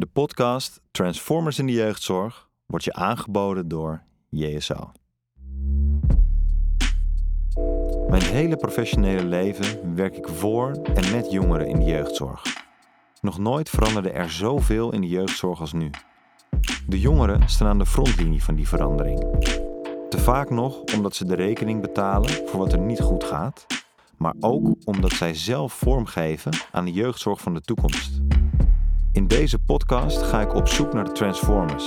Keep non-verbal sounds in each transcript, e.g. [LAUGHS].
De podcast Transformers in de jeugdzorg wordt je aangeboden door JSO. Mijn hele professionele leven werk ik voor en met jongeren in de jeugdzorg. Nog nooit veranderde er zoveel in de jeugdzorg als nu. De jongeren staan aan de frontlinie van die verandering. Te vaak nog omdat ze de rekening betalen voor wat er niet goed gaat, maar ook omdat zij zelf vormgeven aan de jeugdzorg van de toekomst. In deze podcast ga ik op zoek naar de Transformers.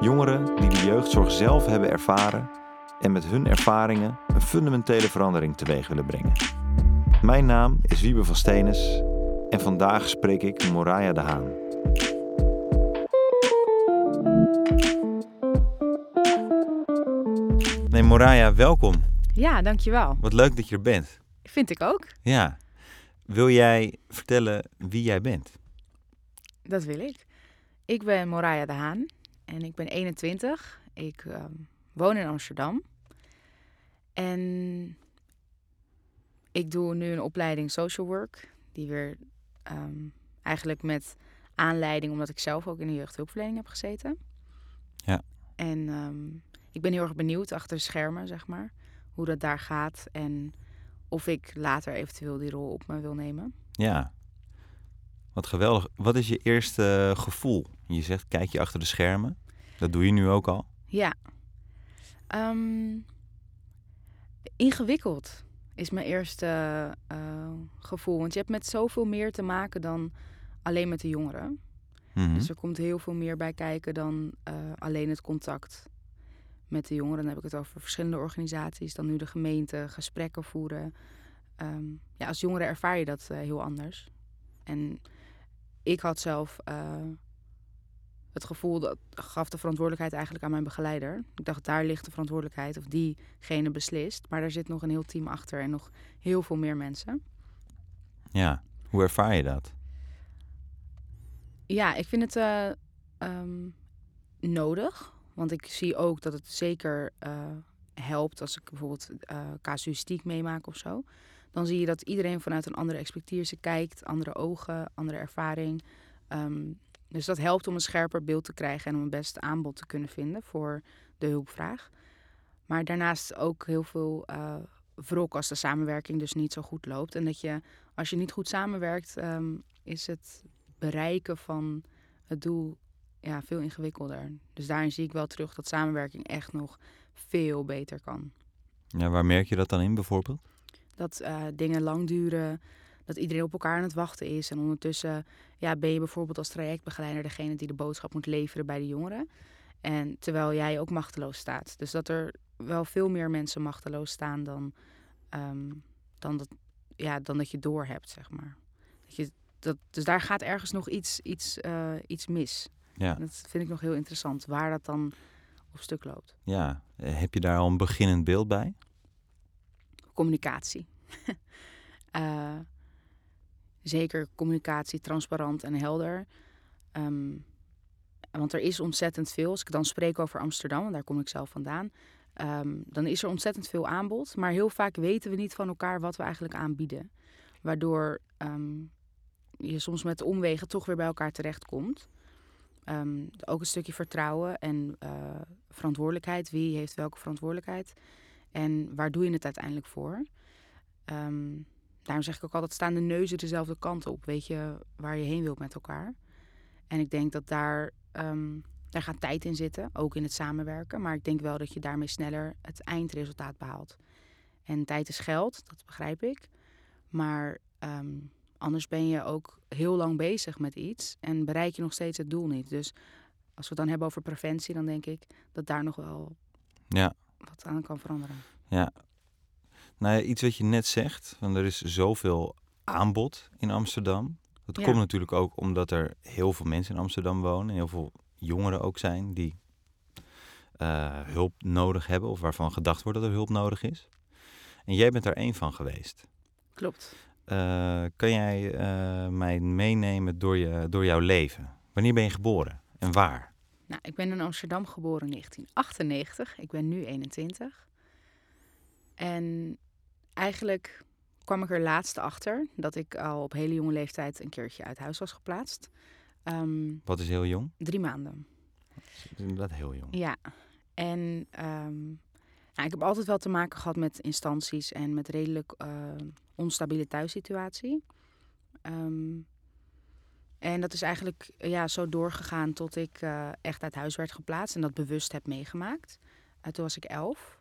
Jongeren die de jeugdzorg zelf hebben ervaren en met hun ervaringen een fundamentele verandering teweeg willen brengen. Mijn naam is Wiebe van Stenis en vandaag spreek ik Moraya de Haan. Nee, Moraya, welkom. Ja, dankjewel. Wat leuk dat je er bent. Vind ik ook. Ja. Wil jij vertellen wie jij bent? Dat wil ik. Ik ben Moraya de Haan en ik ben 21. Ik ehm, woon in Amsterdam. En ik doe nu een opleiding social work. Die weer ehm, eigenlijk met aanleiding omdat ik zelf ook in de jeugdhulpverlening heb gezeten. Ja. En ehm, ik ben heel erg benieuwd achter de schermen, zeg maar. Hoe dat daar gaat en of ik later eventueel die rol op me wil nemen. Ja. Wat geweldig. Wat is je eerste gevoel? Je zegt, kijk je achter de schermen. Dat doe je nu ook al. Ja. Ehm, ingewikkeld is mijn eerste eh, gevoel. Want je hebt met zoveel meer te maken dan alleen met de jongeren. Mhm. Dus er komt heel veel meer bij kijken dan eh, alleen het contact met de jongeren. Dan heb ik het over verschillende organisaties, dan nu de gemeente, gesprekken voeren. Ehm, ja, als jongere ervaar je dat eh, heel anders. En ik had zelf eh, het gevoel dat gaf de verantwoordelijkheid eigenlijk aan mijn begeleider. Ik dacht, daar ligt de verantwoordelijkheid of diegene beslist. Maar daar zit nog een heel team achter en nog heel veel meer mensen. Ja. Hoe ervaar je dat? Ja, ik vind het eh, ehm, nodig. Want ik zie ook dat het zeker eh, helpt als ik bijvoorbeeld eh casuïstiek meemaak of zo. Dan zie je dat iedereen vanuit een andere expertise kijkt, andere ogen, andere ervaring. Ehm, dus dat helpt om een scherper beeld te krijgen en om een best aanbod te kunnen vinden voor de hulpvraag. Maar daarnaast ook heel veel eh wrok als de samenwerking dus niet zo goed loopt. En dat je, als je niet goed samenwerkt, ehm, is het bereiken van het doel ja, veel ingewikkelder. Dus daarin zie ik wel terug dat samenwerking echt nog veel beter kan. Ja, waar merk je dat dan in bijvoorbeeld? Dat eh, dingen lang duren, dat iedereen op elkaar aan het wachten is. En ondertussen ja, ben je bijvoorbeeld als trajectbegeleider degene die de boodschap moet leveren bij de jongeren. En terwijl jij ook machteloos staat. Dus dat er wel veel meer mensen machteloos staan dan, ehm, dan, dat, ja, dan dat je doorhebt, zeg maar. Dat je, dat, dus daar gaat ergens nog iets, iets, eh, iets mis. Ja. Dat vind ik nog heel interessant, waar dat dan op stuk loopt. Ja. Eh, Heb je daar al een beginnend beeld bij? Communicatie. [LAUGHS] Eh, zeker communicatie, transparant en helder. Ehm, want er is ontzettend veel. Als ik dan spreek over Amsterdam, en daar kom ik zelf vandaan, ehm, dan is er ontzettend veel aanbod. Maar heel vaak weten we niet van elkaar wat we eigenlijk aanbieden. Waardoor ehm, je soms met omwegen toch weer bij elkaar terechtkomt. Ehm ook een stukje vertrouwen en eh, verantwoordelijkheid. Wie heeft welke verantwoordelijkheid? En waar doe je het uiteindelijk voor? Ehm, daarom zeg ik ook altijd, staan de neuzen dezelfde kant op. Weet je waar je heen wilt met elkaar? En ik denk dat daar, ehm, daar gaat tijd in zitten, ook in het samenwerken. Maar ik denk wel dat je daarmee sneller het eindresultaat behaalt. En tijd is geld, dat begrijp ik. Maar ehm, anders ben je ook heel lang bezig met iets en bereik je nog steeds het doel niet. Dus als we het dan hebben over preventie, dan denk ik dat daar nog wel Ja. Wat aan kan veranderen. Ja. Nou ja, iets wat je net zegt, want er is zoveel aanbod in Amsterdam. Dat Ja. komt natuurlijk ook omdat er heel veel mensen in Amsterdam wonen. Heel veel jongeren ook zijn die eh, hulp nodig hebben. Of waarvan gedacht wordt dat er hulp nodig is. En jij bent daar één van geweest. Klopt. Eh, kan jij eh, mij meenemen door, je, door jouw leven? Wanneer ben je geboren en waar? Nou, ik ben in Amsterdam geboren in 1998. Ik ben nu 21. En eigenlijk kwam ik er laatst achter dat ik al op hele jonge leeftijd een keertje uit huis was geplaatst. Ehm, Wat is heel jong? drie maanden. Dat is inderdaad heel jong. Ja, en ehm, nou, ik heb altijd wel te maken gehad met instanties en met redelijk eh, onstabiele thuissituatie. Ehm, en dat is eigenlijk ja, zo doorgegaan tot ik eh, echt uit huis werd geplaatst en dat bewust heb meegemaakt. Eh, toen was ik elf.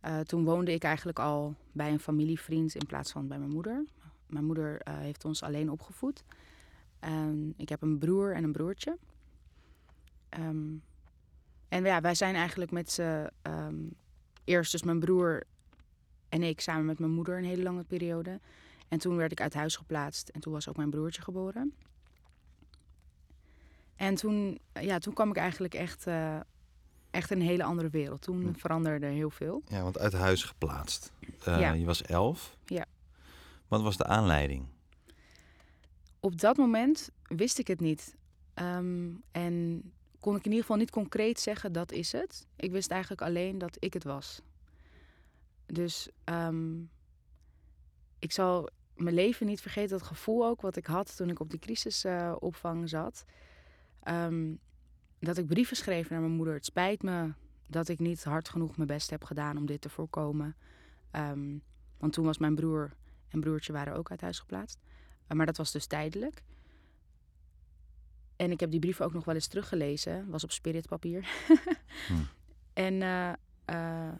Eh, toen woonde ik eigenlijk al bij een familievriend in plaats van bij mijn moeder. Mijn moeder heeft ons alleen opgevoed. En ik heb een broer en een broertje. Ehm, en ja, wij zijn eigenlijk met z'n... ehm, eerst dus mijn broer en ik samen met mijn moeder een hele lange periode. En toen werd ik uit huis geplaatst. En toen was ook mijn broertje geboren. En toen, ja, toen kwam ik eigenlijk echt, eh, echt een hele andere wereld. Toen Hm. veranderde er heel veel. Ja, want uit huis geplaatst. Eh, Ja. Je was elf. Ja. Wat was de aanleiding? Op dat moment wist ik het niet. Ehm, en kon ik in ieder geval niet concreet zeggen dat is het. Ik wist eigenlijk alleen dat ik het was. Dus ehm, ik zal mijn leven niet vergeten, dat gevoel ook wat ik had toen ik op die crisisopvang zat. Ehm, dat ik brieven schreef naar mijn moeder. Het spijt me dat ik niet hard genoeg mijn best heb gedaan om dit te voorkomen. Ehm, want toen was mijn broer en broertje waren ook uit huis geplaatst. Uh, maar dat was dus tijdelijk. En ik heb die brieven ook nog wel eens teruggelezen. Was op spiritpapier. [LAUGHS] Hm. En eh, eh,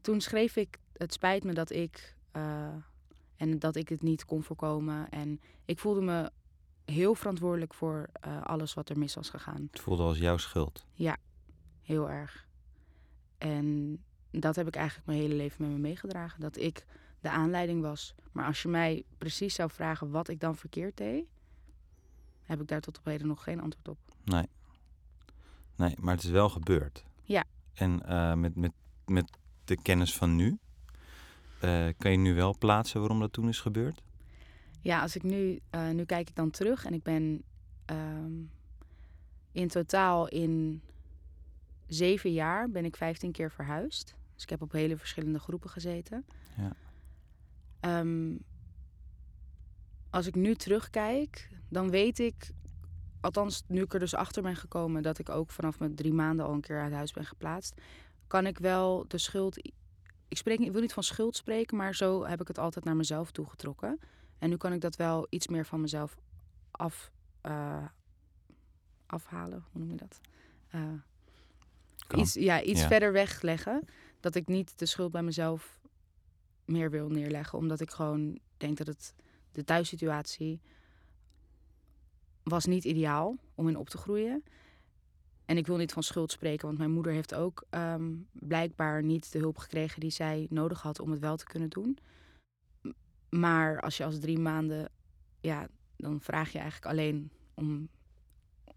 toen schreef ik: Het spijt me dat ik. eh, en dat ik het niet kon voorkomen. En ik voelde me heel verantwoordelijk voor eh, alles wat er mis was gegaan. Het voelde als jouw schuld. Heel erg. En dat heb ik eigenlijk mijn hele leven met me meegedragen. Dat ik de aanleiding was. Maar als je mij precies zou vragen wat ik dan verkeerd deed, heb ik daar tot op heden nog geen antwoord op. Nee. Nee, maar het is wel gebeurd. Ja. En eh, met, met, met de kennis van nu, eh, kan je nu wel plaatsen waarom dat toen is gebeurd? Ja, als ik nu, eh, nu kijk ik dan terug en ik ben ehm, in totaal in zeven jaar ben ik 15 keer verhuisd. Dus ik heb op hele verschillende groepen gezeten. Ja. Ehm, als ik nu terugkijk, dan weet ik, althans nu ik er dus achter ben gekomen dat ik ook vanaf mijn drie maanden al een keer uit huis ben geplaatst, kan ik wel de schuld. Ik, spreek, ik wil niet van schuld spreken, maar zo heb ik het altijd naar mezelf toegetrokken. En nu kan ik dat wel iets meer van mezelf af, eh, afhalen. Hoe noem je dat? Eh, iets, ja, iets Ja. verder wegleggen. Dat ik niet de schuld bij mezelf meer wil neerleggen. Omdat ik gewoon denk dat het de thuissituatie was niet ideaal om in op te groeien. En ik wil niet van schuld spreken, want mijn moeder heeft ook ehm, blijkbaar niet de hulp gekregen die zij nodig had om het wel te kunnen doen. Maar als je als drie maanden, ja, dan vraag je eigenlijk alleen om,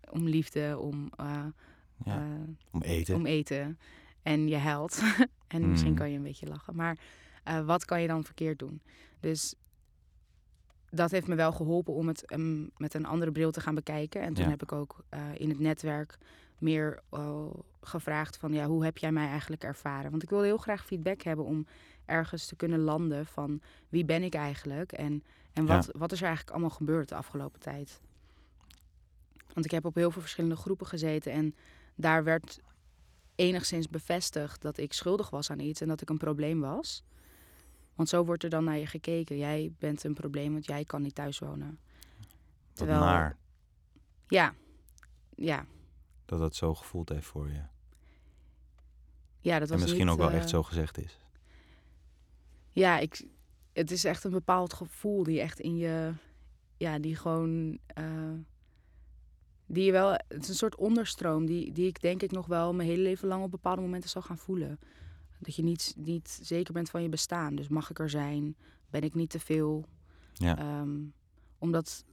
om liefde, om, eh, Ja. eh, Om eten. om eten. En je huilt. [LAUGHS] en misschien Mm. kan je een beetje lachen. Maar eh, wat kan je dan verkeerd doen? Dus dat heeft me wel geholpen om het ehm, met een andere bril te gaan bekijken. En toen Ja. heb ik ook in het netwerk meer eh, gevraagd van... ja, hoe heb jij mij eigenlijk ervaren? Want ik wilde heel graag feedback hebben om ergens te kunnen landen van... wie ben ik eigenlijk? En, en Ja. wat, wat is er eigenlijk allemaal gebeurd de afgelopen tijd? Want ik heb op heel veel verschillende groepen gezeten... en daar werd enigszins bevestigd dat ik schuldig was aan iets en dat ik een probleem was. Want zo wordt er dan naar je gekeken. Jij bent een probleem, want jij kan niet thuis wonen. Terwijl- naar Ja, ja, dat dat zo gevoeld heeft voor je. ja dat was en misschien niet, ook wel eh, echt zo gezegd is. Ja, ik, het is echt een bepaald gevoel die echt in je, ja, die gewoon, eh, die je wel, het is een soort onderstroom die, die ik denk ik nog wel mijn hele leven lang op bepaalde momenten zal gaan voelen. Dat je niet, niet zeker bent van je bestaan. Dus mag ik er zijn? Ben ik niet te veel? Ja. Ehm, omdat,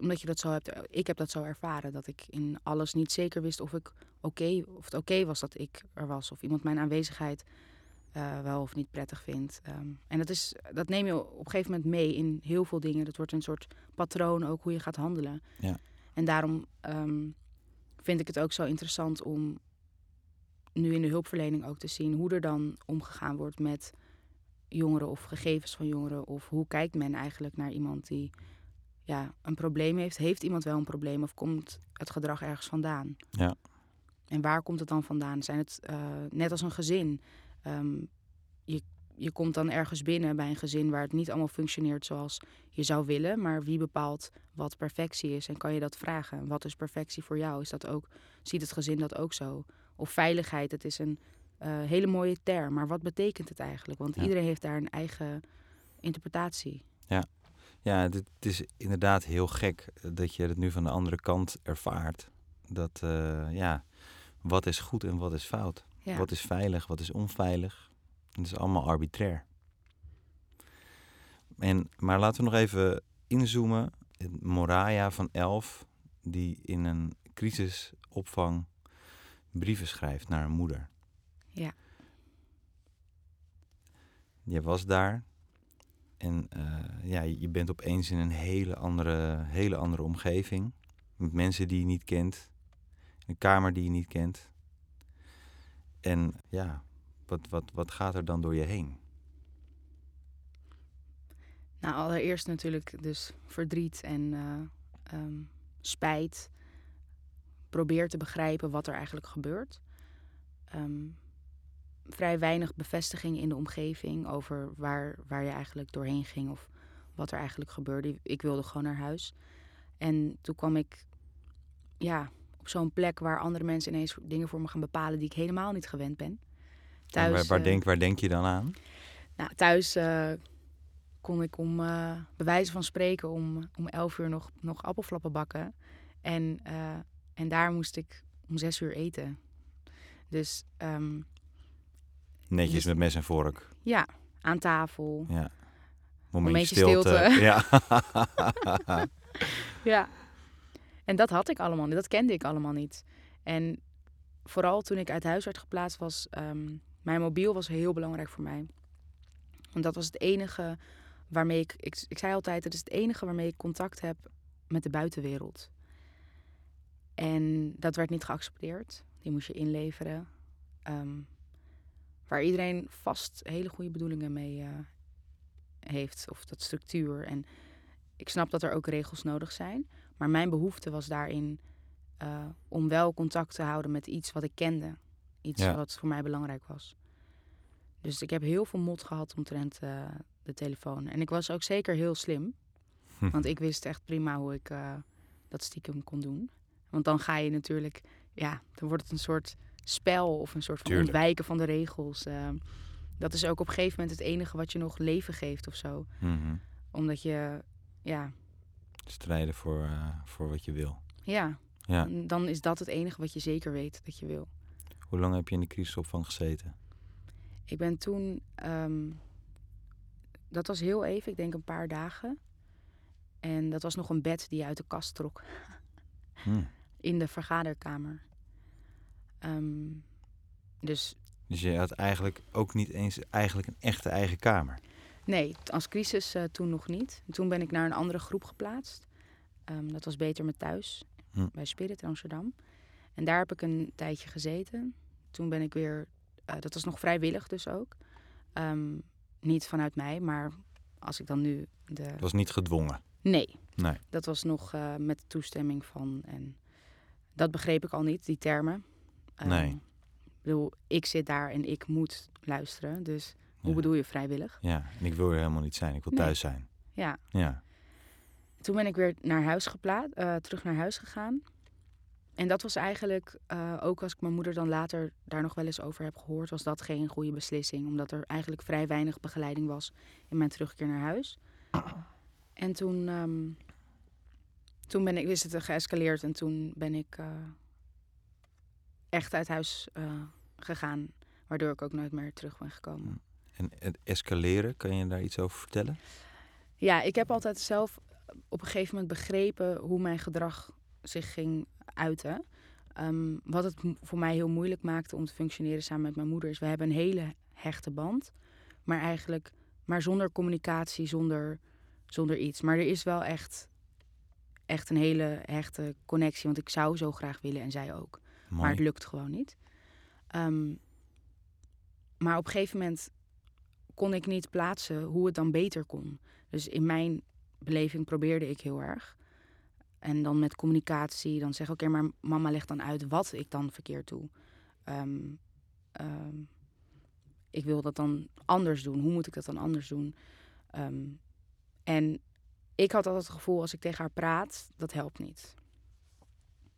omdat je dat zo hebt, ik heb dat zo ervaren, dat ik in alles niet zeker wist of ik oké, of het oké was dat ik er was, of iemand mijn aanwezigheid eh, wel of niet prettig vindt. Ehm, en dat, is, dat neem je op een gegeven moment mee in heel veel dingen. Dat wordt een soort patroon ook hoe je gaat handelen. Ja. En daarom ehm, vind ik het ook zo interessant om nu in de hulpverlening ook te zien hoe er dan omgegaan wordt met jongeren of gegevens van jongeren. Of hoe kijkt men eigenlijk naar iemand die ja, een probleem heeft. Heeft iemand wel een probleem of komt het gedrag ergens vandaan? Ja. En waar komt het dan vandaan? Zijn het eh, net als een gezin? Ehm, je, je komt dan ergens binnen bij een gezin waar het niet allemaal functioneert zoals je zou willen. Maar wie bepaalt wat perfectie is? En kan je dat vragen? Wat is perfectie voor jou? Is dat ook, ziet het gezin dat ook zo? Of veiligheid, het is een eh, hele mooie term. Maar wat betekent het eigenlijk? Want Ja. iedereen heeft daar een eigen interpretatie. Ja, het, het is inderdaad heel gek dat je het nu van de andere kant ervaart. Dat, eh, ja, wat is goed en wat is fout? Ja. Wat is veilig, wat is onveilig? Het is allemaal arbitrair. En, maar laten we nog even inzoomen. Moraya van Elf, die in een crisisopvang brieven schrijft naar een moeder. Ja. Je was daar en eh, ja, je bent opeens in een hele andere, hele andere omgeving. Met mensen die je niet kent. Een kamer die je niet kent. En ja, wat, wat, wat gaat er dan door je heen? Nou, allereerst natuurlijk dus verdriet en eh, ehm, spijt. Probeer te begrijpen wat er eigenlijk gebeurt. Ehm, vrij weinig bevestiging in de omgeving over waar, waar je eigenlijk doorheen ging of wat er eigenlijk gebeurde. Ik wilde gewoon naar huis. En toen kwam ik ja, op zo'n plek waar andere mensen ineens dingen voor me gaan bepalen die ik helemaal niet gewend ben. En waar, waar, eh, denk, waar denk je dan aan? nou, thuis eh, kon ik om bij wijze van spreken om, om 11 uur nog, nog appelflappen bakken. En, en daar moest ik om 6 uur eten. Dus ehm, Netjes dus- met mes en vork. ja, aan tafel. Ja. Momentje stilte. Ja. [LAUGHS] [LAUGHS] Ja. En dat had ik allemaal niet. Dat kende ik allemaal niet. En vooral toen ik uit huis werd geplaatst was... ehm, mijn mobiel was heel belangrijk voor mij. Want dat was het enige waarmee ik... Ik, zei altijd, het is het enige waarmee ik contact heb met de buitenwereld. En dat werd niet geaccepteerd. Die moest je inleveren. Ehm, waar iedereen vast hele goede bedoelingen mee eh, heeft. Of dat structuur. En ik snap dat er ook regels nodig zijn. Maar mijn behoefte was daarin eh, om wel contact te houden met iets wat ik kende. Iets Ja. wat voor mij belangrijk was. Dus ik heb heel veel mot gehad omtrent eh, de telefoon. En ik was ook zeker heel slim. Want ik wist echt prima hoe ik eh, dat stiekem kon doen. Want dan ga je natuurlijk, ja, dan wordt het een soort spel of een soort van Tuurlijk. ontwijken van de regels. Dat is ook op een gegeven moment het enige wat je nog leven geeft of zo. Mhm. Omdat je, ja, Strijden voor, eh, voor wat je wil. ja, Ja. dan is dat het enige wat je zeker weet dat je wil. Hoe lang heb je in de crisisopvang gezeten? Ik ben toen, ehm, dat was heel even, ik denk een paar dagen. En dat was nog een bed die je uit de kast trok [LAUGHS] Hm. in de vergaderkamer. Ehm, dus Dus je had eigenlijk ook niet eens eigenlijk een echte eigen kamer. Nee, als crisis eh, toen nog niet. Toen ben ik naar een andere groep geplaatst. Ehm, dat was Beter met Thuis, Hm. bij Spirit in Amsterdam. En daar heb ik een tijdje gezeten. Toen ben ik weer, eh, dat was nog vrijwillig dus ook. Ehm, niet vanuit mij, maar als ik dan nu de... Het was niet gedwongen. Nee, Nee. dat was nog eh, met toestemming van. En dat begreep ik al niet, die termen. Ehm, Nee. Ik bedoel, ik zit daar en ik moet luisteren. Dus hoe bedoel je vrijwillig? Ja, en ik wil er helemaal niet zijn. Ik wil Nee. thuis zijn. Ja. Ja. Toen ben ik weer naar huis geplaatst, eh, terug naar huis gegaan. En dat was eigenlijk, eh, ook als ik mijn moeder dan later daar nog wel eens over heb gehoord, was dat geen goede beslissing. Omdat er eigenlijk vrij weinig begeleiding was in mijn terugkeer naar huis. En toen, ehm, toen ben ik, is het geëscaleerd en toen ben ik eh, echt uit huis gegaan. Waardoor ik ook nooit meer terug ben gekomen. En het escaleren, kan je daar iets over vertellen? Ja, ik heb altijd zelf op een gegeven moment begrepen hoe mijn gedrag zich ging uiten. Ehm, wat het voor mij heel moeilijk maakte om te functioneren samen met mijn moeder is, we hebben een hele hechte band, maar eigenlijk maar zonder communicatie, zonder, zonder iets. Maar er is wel echt, echt een hele hechte connectie, want ik zou zo graag willen en zij ook. Mooi. Maar het lukt gewoon niet. Ehm, maar op een gegeven moment kon ik niet plaatsen hoe het dan beter kon. Dus in mijn beleving probeerde ik heel erg. En dan met communicatie, dan zeg oké, maar mama legt dan uit wat ik dan verkeerd doe. Ehm, ehm, ik wil dat dan anders doen. Hoe moet ik dat dan anders doen? Ehm, en ik had altijd het gevoel, als ik tegen haar praat, dat helpt niet.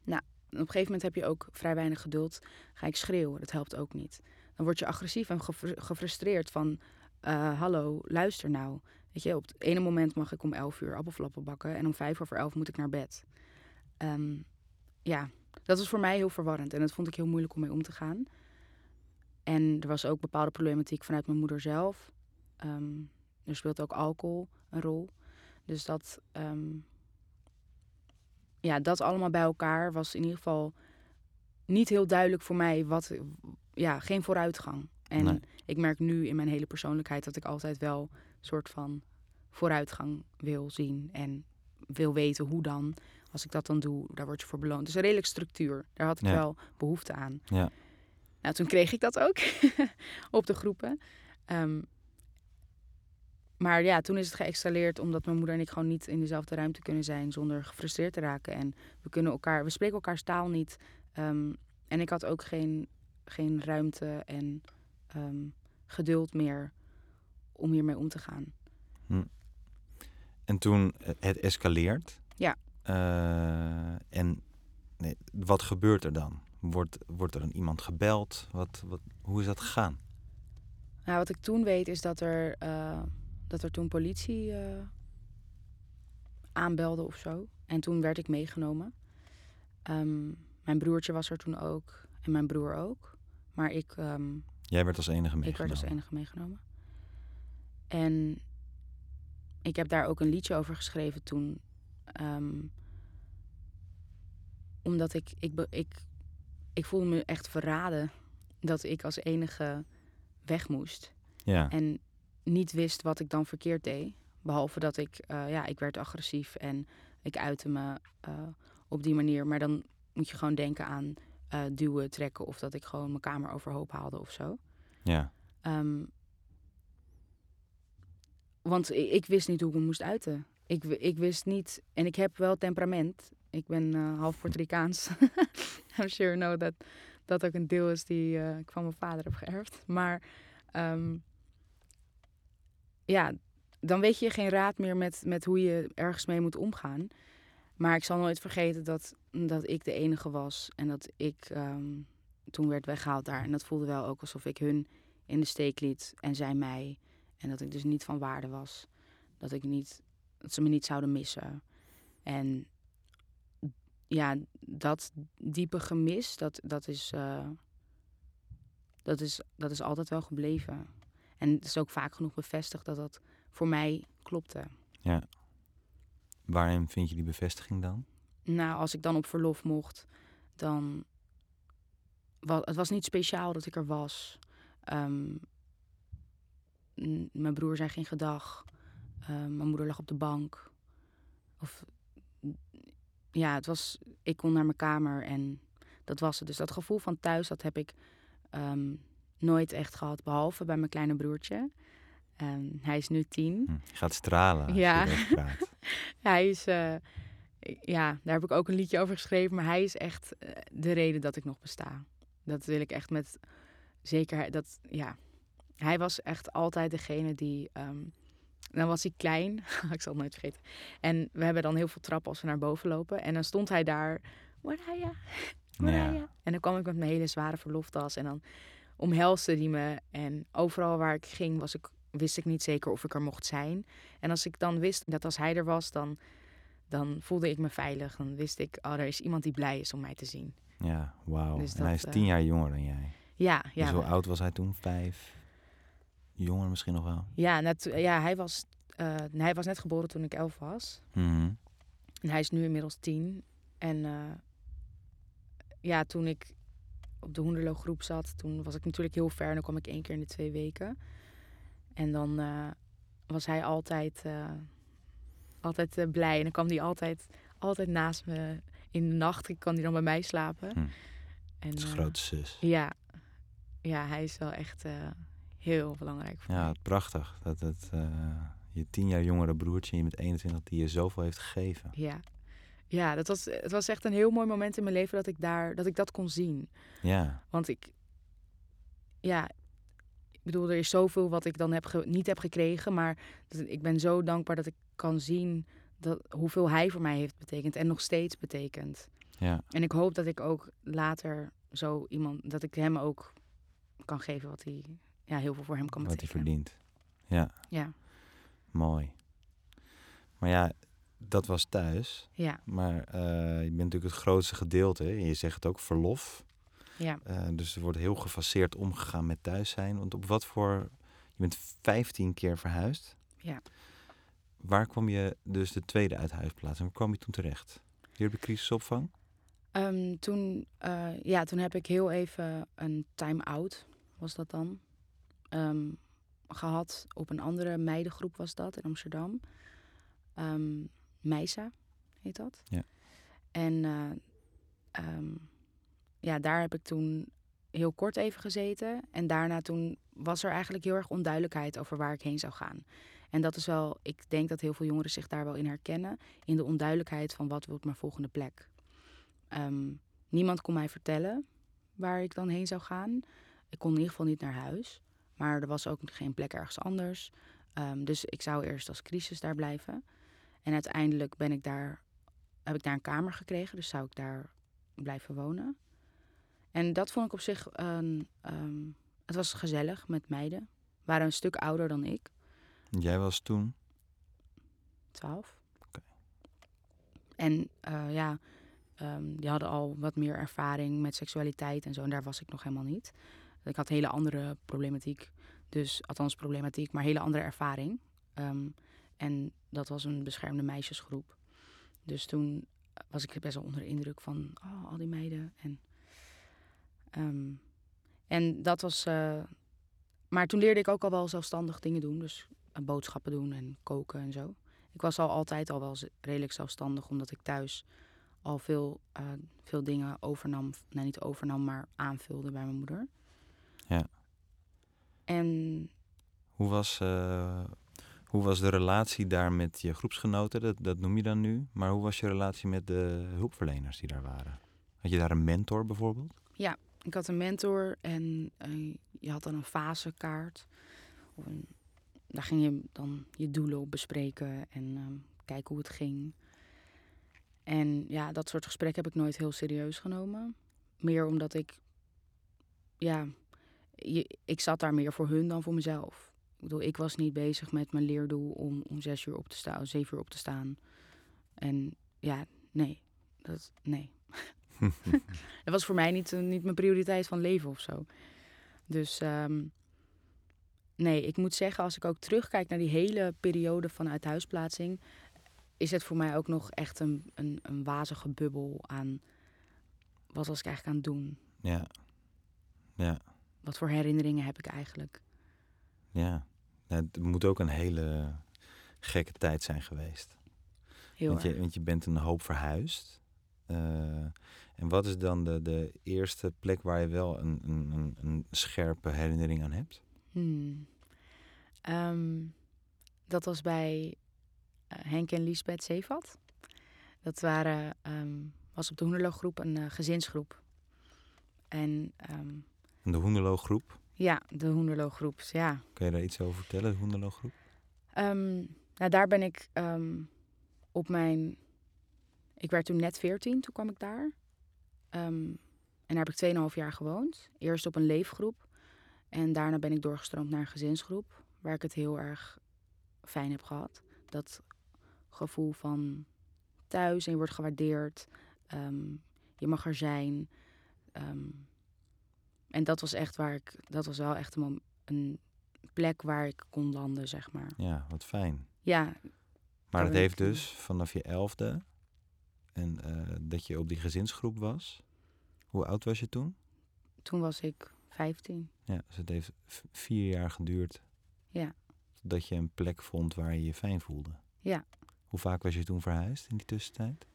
Nou, op een gegeven moment heb je ook vrij weinig geduld. Ga ik schreeuwen, dat helpt ook niet. Dan word je agressief en gefrustreerd van... Uh, hallo, luister nou. Weet je, op het ene moment mag ik om 11 uur appelflappen bakken... en om vijf over elf moet ik naar bed. Um, ja, dat was voor mij heel verwarrend. En dat vond ik heel moeilijk om mee om te gaan. En er was ook bepaalde problematiek vanuit mijn moeder zelf. Um, er speelt ook alcohol een rol. Dus dat, um, ja, dat allemaal bij elkaar was in ieder geval niet heel duidelijk voor mij wat, ja, geen vooruitgang. En ik merk nu in mijn hele persoonlijkheid dat ik altijd wel een soort van vooruitgang wil zien en wil weten hoe dan. Als ik dat dan doe, daar word je voor beloond. Dus een redelijk structuur. Daar had ik wel behoefte aan. Ja. Nou, toen kreeg ik dat ook [LAUGHS] op de groepen. Um, maar ja, toen is het geïnstalleerd omdat mijn moeder en ik gewoon niet in dezelfde ruimte kunnen zijn zonder gefrustreerd te raken. En we kunnen elkaar, we spreken elkaars taal niet. Um, en ik had ook geen, geen ruimte en um, geduld meer om hiermee om te gaan. Hm. En toen het escaleert. Ja. Uh, en nee, wat gebeurt er dan? Wordt, wordt er een iemand gebeld? Wat, wat, hoe is dat gegaan? Nou, wat ik toen weet is dat er, uh, dat er toen politie uh, aanbelde of zo. En toen werd ik meegenomen. Um, mijn broertje was er toen ook. En mijn broer ook. Maar ik... Um, Jij werd als enige meegenomen? Ik werd als enige meegenomen. En ik heb daar ook een liedje over geschreven toen. Um, omdat ik, ik, ik, ik voelde me echt verraden dat ik als enige weg moest. Ja. En niet wist wat ik dan verkeerd deed. Behalve dat ik, uh, ja, ik werd agressief en ik uitte me uh, op die manier. Maar dan moet je gewoon denken aan uh, duwen, trekken of dat ik gewoon mijn kamer overhoop haalde of zo. Ja. Um, want ik, ik, wist niet hoe ik me moest uiten. Ik, ik wist niet, en ik heb wel temperament. Ik ben uh, half Puerto Ricaans. [LAUGHS] I'm sure know dat dat ook een deel is die uh, ik van mijn vader heb geërfd. Maar um, ja, dan weet je geen raad meer met, met hoe je ergens mee moet omgaan. Maar ik zal nooit vergeten dat, dat ik de enige was. En dat ik um, toen werd weggehaald daar. En dat voelde wel ook alsof ik hun in de steek liet en zij mij. En dat ik dus niet van waarde was. Dat, ik niet, dat ze me niet zouden missen. En ja, dat diepe gemis, dat, dat, is, uh, dat, is, dat is altijd wel gebleven. En het is ook vaak genoeg bevestigd dat dat voor mij klopte. Ja. Waarin vind je die bevestiging dan? Nou, als ik dan op verlof mocht, dan. Het was niet speciaal dat ik er was. Um, mijn broer zei geen gedag. Um, mijn moeder lag op de bank. Of. Ja, het was. Ik kon naar mijn kamer en dat was het. Dus dat gevoel van thuis, dat heb ik um, nooit echt gehad. Behalve bij mijn kleine broertje. Um, hij is nu tien. Hm, je gaat stralen. Ja. [LAUGHS] [LAUGHS] hij is. Uh, ja, daar heb ik ook een liedje over geschreven. Maar hij is echt uh, de reden dat ik nog besta. Dat wil ik echt met zekerheid. Dat, ja. Hij was echt altijd degene die. Um, dan was hij klein, [LAUGHS] ik zal het nooit vergeten. En we hebben dan heel veel trappen als we naar boven lopen. En dan stond hij daar, Mariah, Mariah. Ja. En dan kwam ik met mijn hele zware verloftas. En dan omhelsde hij me. En overal waar ik ging, was ik wist ik niet zeker of ik er mocht zijn. En als ik dan wist dat als hij er was, dan, dan voelde ik me veilig. Dan wist ik, oh, er is iemand die blij is om mij te zien. Ja, wauw. Dus en hij is tien uh, jaar jonger dan jij. Ja, ja. Dus hoe oud was hij toen? Vijf? Jonger misschien nog wel? Ja, net, ja hij, was, uh, hij was net geboren toen ik elf was. Mm -hmm. En hij is nu inmiddels tien. En uh, ja, toen ik op de Hoenderloo groep zat, toen was ik natuurlijk heel ver. En dan kwam ik één keer in de twee weken. En dan uh, was hij altijd, uh, altijd uh, blij. En dan kwam hij altijd, altijd naast me in de nacht. Ik kan hij dan bij mij slapen. Hm. En, grote zus. Ja. ja, hij is wel echt heel belangrijk voor ja, mij. prachtig. Dat het Je tien jaar jongere broertje je bent 21 die je zoveel heeft gegeven. Ja. Ja, dat was, het was echt een heel mooi moment in mijn leven dat ik, daar, dat, ik dat kon zien. Ja, Want ik, ja, bedoel, er is zoveel wat ik dan heb ge- niet heb gekregen. Maar dat, ik ben zo dankbaar dat ik kan zien dat, hoeveel hij voor mij heeft betekend en nog steeds betekent. ja, En ik hoop dat ik ook later zo iemand, dat ik hem ook kan geven wat hij, ja, heel veel voor hem kan wat hij betekenen. verdient. Ja, Ja, mooi. Maar ja, dat was thuis. ja, Maar eh, je bent natuurlijk het grootste gedeelte. Je zegt het ook, verlof. Ja. Eh, dus er wordt heel gefaseerd omgegaan met thuis zijn. Want op wat voor... Je bent 15 keer verhuisd. Ja. Waar kwam je dus de tweede uithuisplaats? En waar kwam je toen terecht? Hier de crisisopvang? Ehm, toen, eh, ja, toen heb ik heel even een time-out, was dat dan, ehm, gehad. Op een andere meidengroep was dat in Amsterdam. Ehm Meisa heet dat. Ja. En eh, ja, daar heb ik toen heel kort even gezeten. En daarna toen was er eigenlijk heel erg onduidelijkheid over waar ik heen zou gaan. En dat is wel, ik denk dat heel veel jongeren zich daar wel in herkennen. In de onduidelijkheid van wat wordt mijn volgende plek. Ehm, niemand kon mij vertellen waar ik dan heen zou gaan. Ik kon in ieder geval niet naar huis. Maar er was ook geen plek ergens anders. Ehm, dus ik zou eerst als crisis daar blijven. En uiteindelijk ben ik daar, heb ik daar een kamer gekregen. Dus zou ik daar blijven wonen. En dat vond ik op zich... een ehm, het was gezellig met meiden. Waren een stuk ouder dan ik. Jij was toen... 12. Oké. En eh, ja, ehm, die hadden al wat meer ervaring met seksualiteit en zo. En daar was ik nog helemaal niet. Ik had hele andere problematiek. Dus, althans problematiek, maar hele andere ervaring. Ehm, en dat was een beschermde meisjesgroep. Dus toen was ik best wel onder de indruk van oh, al die meiden. En, ehm, en dat was. eh, maar toen leerde ik ook al wel zelfstandig dingen doen. Dus eh, boodschappen doen en koken en zo. Ik was al altijd al wel redelijk zelfstandig, omdat ik thuis al veel, eh, veel dingen overnam. Nou, niet overnam, maar aanvulde bij mijn moeder. Ja. En Hoe was, hoe was de relatie daar met je groepsgenoten? Dat, dat noem je dan nu. Maar hoe was je relatie met de hulpverleners die daar waren? Had je daar een mentor bijvoorbeeld? Ik had een mentor en eh, je had dan een fasekaart. Daar ging je dan je doelen op bespreken en ehm, kijken hoe het ging. En ja, dat soort gesprekken heb ik nooit heel serieus genomen. Meer omdat ik, ja, ik zat daar meer voor hun dan voor mezelf. Ik bedoel, ik was niet bezig met mijn leerdoel om om zes uur op te staan, zeven uur op te staan. En ja, nee, dat, nee. [LAUGHS] dat was voor mij niet, eh, niet mijn prioriteit van leven of zo. Dus ehm, nee, ik moet zeggen, als ik ook terugkijk naar die hele periode van uithuisplaatsing, is het voor mij ook nog echt een, een, een wazige bubbel aan wat was ik eigenlijk aan het doen? Ja. Ja. Wat voor herinneringen heb ik eigenlijk? Ja. Nou, het moet ook een hele gekke tijd zijn geweest. Heel want, je, want je bent een hoop verhuisd. Eh, en wat is dan de, de eerste plek waar je wel een, een, een, scherpe herinnering aan hebt? Hmm. Ehm, dat was bij eh, Henk en Liesbeth Zeevat. Dat waren, ehm, was op de Hoenderloo-groep een eh, gezinsgroep. En ehm, De Hoenderloo-groep. ja, de Hoenderloo-groep, ja. Kun je daar iets over vertellen, de Hoenderloo-groep? Ehm, nou, daar ben ik op mijn... Ik werd toen net 14, toen kwam ik daar. Ehm, en daar heb ik 2,5 jaar gewoond. Eerst op een leefgroep. En daarna ben ik doorgestroomd naar een gezinsgroep. Waar ik het heel erg fijn heb gehad. Dat gevoel van thuis en je wordt gewaardeerd. Ehm, je mag er zijn. Ehm, en dat was echt waar ik... Dat was wel echt een, plek waar ik kon landen, zeg maar. Ja, wat fijn. Ja, Maar ik heeft dus vanaf je elfde en eh, dat je op die gezinsgroep was. Hoe oud was je toen? toen was ik 15. Ja, dus het heeft vier jaar geduurd. Ja. Dat je een plek vond waar je je fijn voelde. Ja. Hoe vaak was je toen verhuisd in die tussentijd?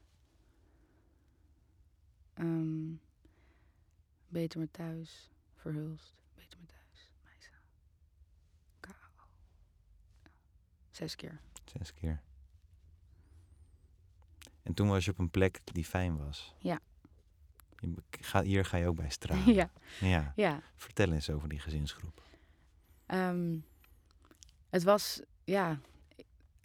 Ehm, beter met thuis, verhulst. Beter met thuis, Meisa. KO. zes keer. Zes keer. En toen was je op een plek die fijn was. Ja. Je ga, hier ga je ook bij [LAUGHS] stralen. ja. ja. ja. Vertel eens over die gezinsgroep. Ehm, het was, ja,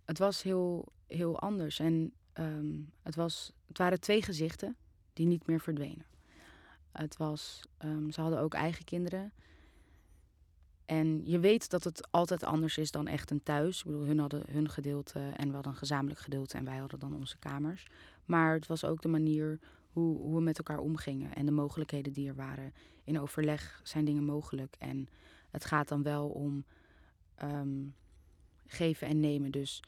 het was heel, heel anders. En ehm, het, was, het waren twee gezichten die niet meer verdwenen. Het was, ehm, ze hadden ook eigen kinderen. En je weet dat het altijd anders is dan echt een thuis. Ik bedoel, hun hadden hun gedeelte en we hadden een gezamenlijk gedeelte en wij hadden dan onze kamers. Maar het was ook de manier hoe, hoe we met elkaar omgingen en de mogelijkheden die er waren. In overleg zijn dingen mogelijk en het gaat dan wel om ehm, geven en nemen. Dus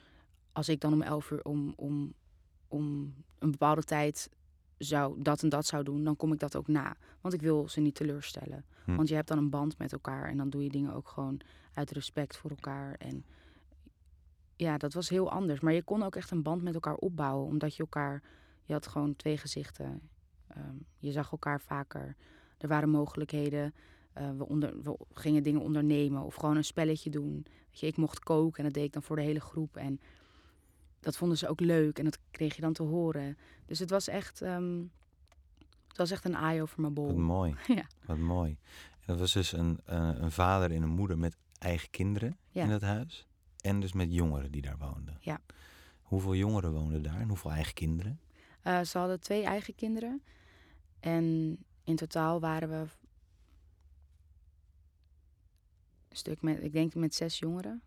als ik dan om elf uur om, om, om een bepaalde tijd zou dat en dat zou doen, dan kom ik dat ook na. Want ik wil ze niet teleurstellen. Hm. Want je hebt dan een band met elkaar en dan doe je dingen ook gewoon uit respect voor elkaar. En ja, dat was heel anders. Maar je kon ook echt een band met elkaar opbouwen, omdat je elkaar, je had gewoon twee gezichten. Ehm, je zag elkaar vaker. Er waren mogelijkheden. Uh, we, onder, we gingen dingen ondernemen of gewoon een spelletje doen. Weet je, ik mocht koken en dat deed ik dan voor de hele groep. En dat vonden ze ook leuk en dat kreeg je dan te horen. Dus het was echt, um, het was echt een eye over mijn bol. Wat mooi. [LAUGHS] ja. Wat mooi. En dat was dus een, uh, een vader en een moeder met eigen kinderen Ja. in dat huis. En dus met jongeren die daar woonden. Ja. Hoeveel jongeren woonden daar en hoeveel eigen kinderen? Uh, ze hadden twee eigen kinderen. En in totaal waren we een stuk met, ik denk met zes jongeren.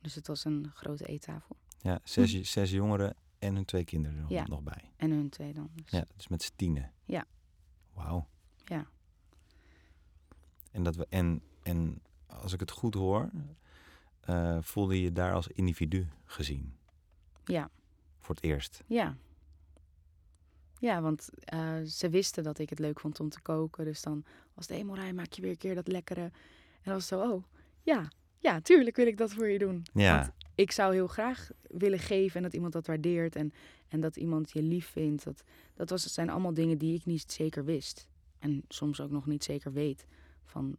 Dus het was een grote eettafel. Ja, zes, zes jongeren en hun twee kinderen er. Ja. nog bij. En hun twee dan. Dus. Ja, dus met z'n tienen. Ja. Wauw. Ja. En, dat we, en, en als ik het goed hoor, uh, voelde je je daar als individu gezien? Ja. Voor het eerst? Ja. Ja, want uh, ze wisten dat ik het leuk vond om te koken. Dus dan was het, hé Morijn, maak je weer een keer dat lekkere. En dan was het zo, oh, ja, ja, tuurlijk wil ik dat voor je doen. Ja. Want ik zou heel graag willen geven en dat iemand dat waardeert en, en dat iemand je lief vindt. Dat, dat was, zijn allemaal dingen die ik niet zeker wist. En soms ook nog niet zeker weet. Van,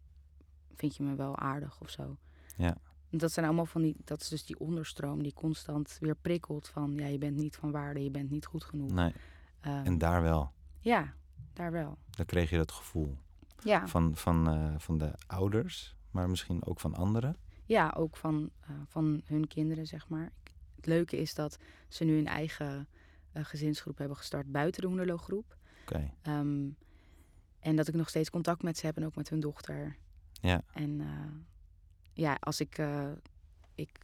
vind je me wel aardig of zo? Ja. Dat zijn allemaal van die, dat is dus die onderstroom die constant weer prikkelt van, ja, je bent niet van waarde, je bent niet goed genoeg. Nee. Um, En daar wel. ja, daar wel. Daar kreeg je dat gevoel. Ja, Van, van, uh, van de ouders, maar misschien ook van anderen. Ja ook van, uh, van hun kinderen, zeg maar. Het leuke is dat ze nu een eigen uh, gezinsgroep hebben gestart buiten de Hoenderloo-groep. Oké. Okay. Um, en dat ik nog steeds contact met ze heb en ook met hun dochter. Ja. En ja, als ik... ik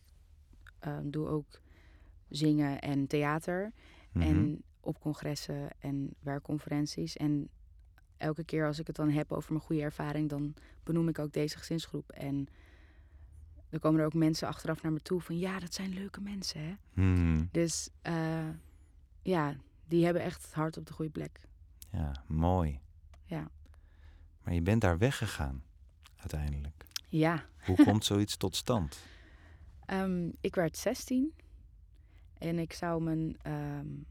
doe ook zingen en theater. Mm -hmm. En op congressen en werkconferenties. En elke keer als ik het dan heb over mijn goede ervaring, dan benoem ik ook deze gezinsgroep. En dan komen er ook mensen achteraf naar me toe van ja, dat zijn leuke mensen, hè. Mm. Dus uh, ja, die hebben echt het hart op de goede plek. Ja, mooi. Ja. Maar je bent daar weggegaan, uiteindelijk. Ja. Hoe [LAUGHS] komt zoiets tot stand? Um, ik werd 16 en ik zou mijn... Um,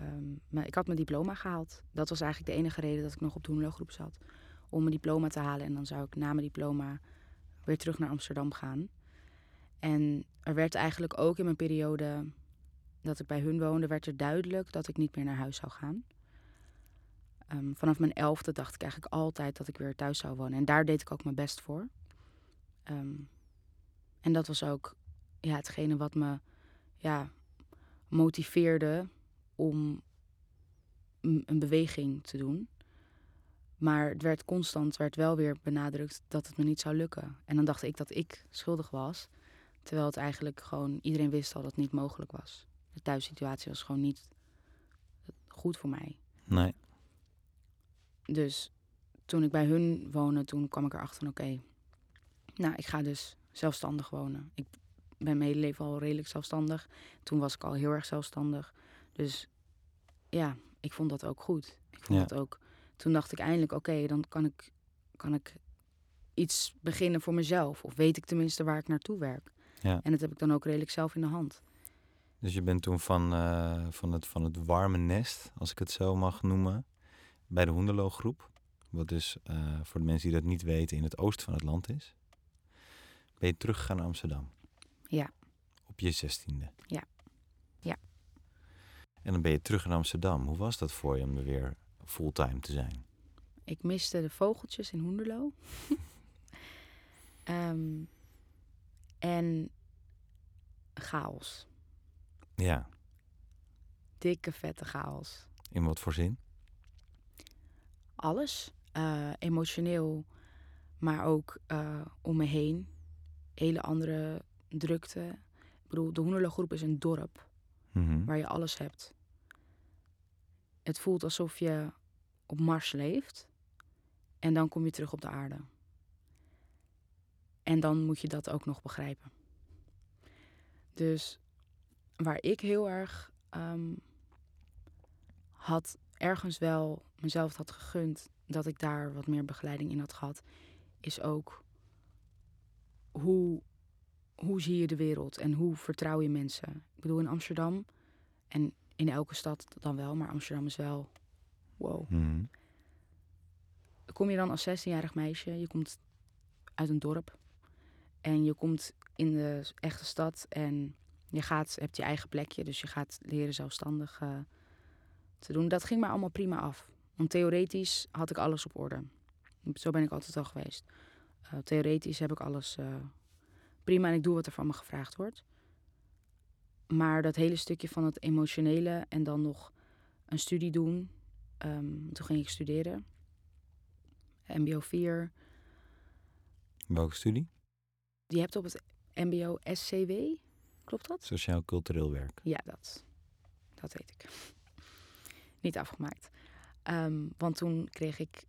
Um, maar ik had mijn diploma gehaald. Dat was eigenlijk de enige reden dat ik nog op de zat. Om mijn diploma te halen. En dan zou ik na mijn diploma weer terug naar Amsterdam gaan. En er werd eigenlijk ook in mijn periode dat ik bij hun woonde... werd er duidelijk dat ik niet meer naar huis zou gaan. Um, vanaf mijn elfde dacht ik eigenlijk altijd dat ik weer thuis zou wonen. En daar deed ik ook mijn best voor. Um, en dat was ook ja, hetgene wat me ja, motiveerde om een beweging te doen. Maar het werd constant, werd wel weer benadrukt dat het me niet zou lukken. En dan dacht ik dat ik schuldig was. Terwijl het eigenlijk gewoon, iedereen wist al dat het niet mogelijk was. De thuissituatie was gewoon niet goed voor mij. Nee. Dus toen ik bij hun woonde, toen kwam ik erachter van oké, okay, nou ik ga dus zelfstandig wonen. Ik ben mijn hele leven al redelijk zelfstandig. Toen was ik al heel erg zelfstandig. Dus ja, ik vond dat ook goed. Ik vond Ja. dat ook. Toen dacht ik eindelijk, oké, dan kan ik, kan ik iets beginnen voor mezelf. Of weet ik tenminste waar ik naartoe werk. Ja. En dat heb ik dan ook redelijk zelf in de hand. Dus je bent toen van, eh, van, het, van het warme nest, als ik het zo mag noemen, bij de Hoenderloo groep. Wat dus eh, voor de mensen die dat niet weten in het oosten van het land is. Ben je teruggegaan naar Amsterdam? Ja. Op je zestiende? Ja. Ja. En dan ben je terug in Amsterdam. Hoe was dat voor je om er weer fulltime te zijn? Ik miste de vogeltjes in Hoenderloo. [LAUGHS] Ehm, en chaos. Ja. Dikke, vette chaos. In wat voor zin? Alles. Eh, emotioneel, maar ook eh, om me heen. Hele andere drukte. Ik bedoel, de Hoenderloo groep is een dorp Mhm. waar je alles hebt. Het voelt alsof je op Mars leeft en dan kom je terug op de aarde. En dan moet je dat ook nog begrijpen. Dus waar ik heel erg ehm, had ergens wel mezelf had gegund dat ik daar wat meer begeleiding in had gehad, is ook hoe, hoe zie je de wereld en hoe vertrouw je mensen. Ik bedoel, in Amsterdam en in elke stad dan wel, maar Amsterdam is wel wow. Mhm. Kom je dan als 16-jarig meisje, je komt uit een dorp en je komt in de echte stad en je gaat, hebt je eigen plekje, dus je gaat leren zelfstandig eh, te doen. Dat ging me allemaal prima af. Want theoretisch had ik alles op orde. Zo ben ik altijd al geweest. Eh, theoretisch heb ik alles eh, prima en ik doe wat er van me gevraagd wordt. Maar dat hele stukje van het emotionele en dan nog een studie doen. Ehm, toen ging ik studeren. MBO 4. Welke studie? Je hebt op het MBO SCW, klopt dat? Sociaal cultureel werk. Ja, dat. Dat weet ik. [LAUGHS] Niet afgemaakt. Ehm, want toen kreeg ik.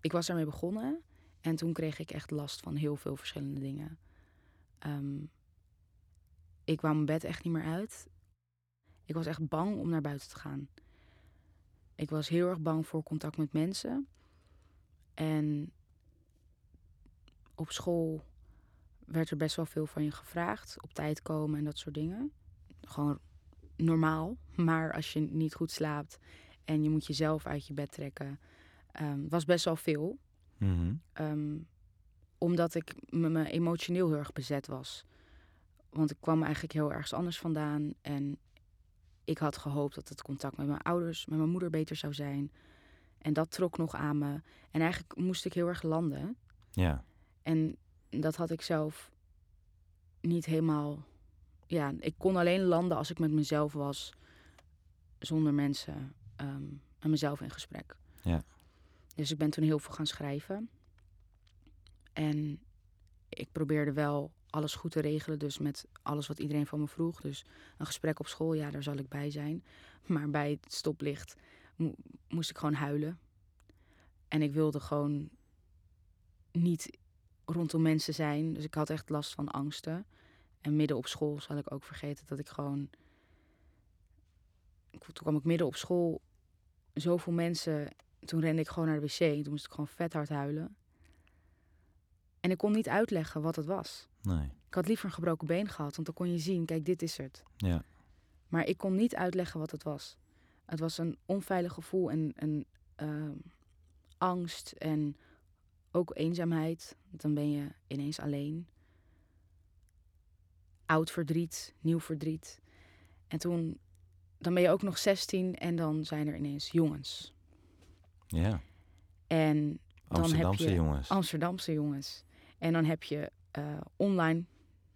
Ik was daarmee begonnen. En toen kreeg ik echt last van heel veel verschillende dingen. Ehm, ik kwam mijn bed echt niet meer uit. Ik was echt bang om naar buiten te gaan. Ik was heel erg bang voor contact met mensen. En op school werd er best wel veel van je gevraagd. Op tijd komen en dat soort dingen. Gewoon normaal. [LAUGHS] Maar als je niet goed slaapt en je moet jezelf uit je bed trekken. ehm, was best wel veel. Mhm. Ehm, omdat ik me, me emotioneel heel erg bezet was. Want ik kwam eigenlijk heel ergens anders vandaan. En ik had gehoopt dat het contact met mijn ouders, met mijn moeder beter zou zijn. En dat trok nog aan me. En eigenlijk moest ik heel erg landen. Ja. En dat had ik zelf niet helemaal. Ja, ik kon alleen landen als ik met mezelf was, zonder mensen ehm en mezelf in gesprek. Ja. Dus ik ben toen heel veel gaan schrijven. En ik probeerde wel alles goed te regelen, dus met alles wat iedereen van me vroeg. Dus een gesprek op school, ja, daar zal ik bij zijn. Maar bij het stoplicht mo- moest ik gewoon huilen. En ik wilde gewoon niet rondom mensen zijn. Dus ik had echt last van angsten. En midden op school zal ik ook vergeten dat ik gewoon. Toen kwam ik midden op school, zoveel mensen. Toen rende ik gewoon naar de wc. Toen moest ik gewoon vet hard huilen. En ik kon niet uitleggen wat het was. Nee. Ik had liever een gebroken been gehad, want dan kon je zien, kijk, dit is het. Ja. Maar ik kon niet uitleggen wat het was. Het was een onveilig gevoel en ehm, angst en ook eenzaamheid. Dan ben je ineens alleen. Oud verdriet, nieuw verdriet. En toen, dan ben je ook nog 16 en dan zijn er ineens jongens. Ja. En dan Amsterdamse heb je jongens. Amsterdamse jongens. En dan heb je eh, online.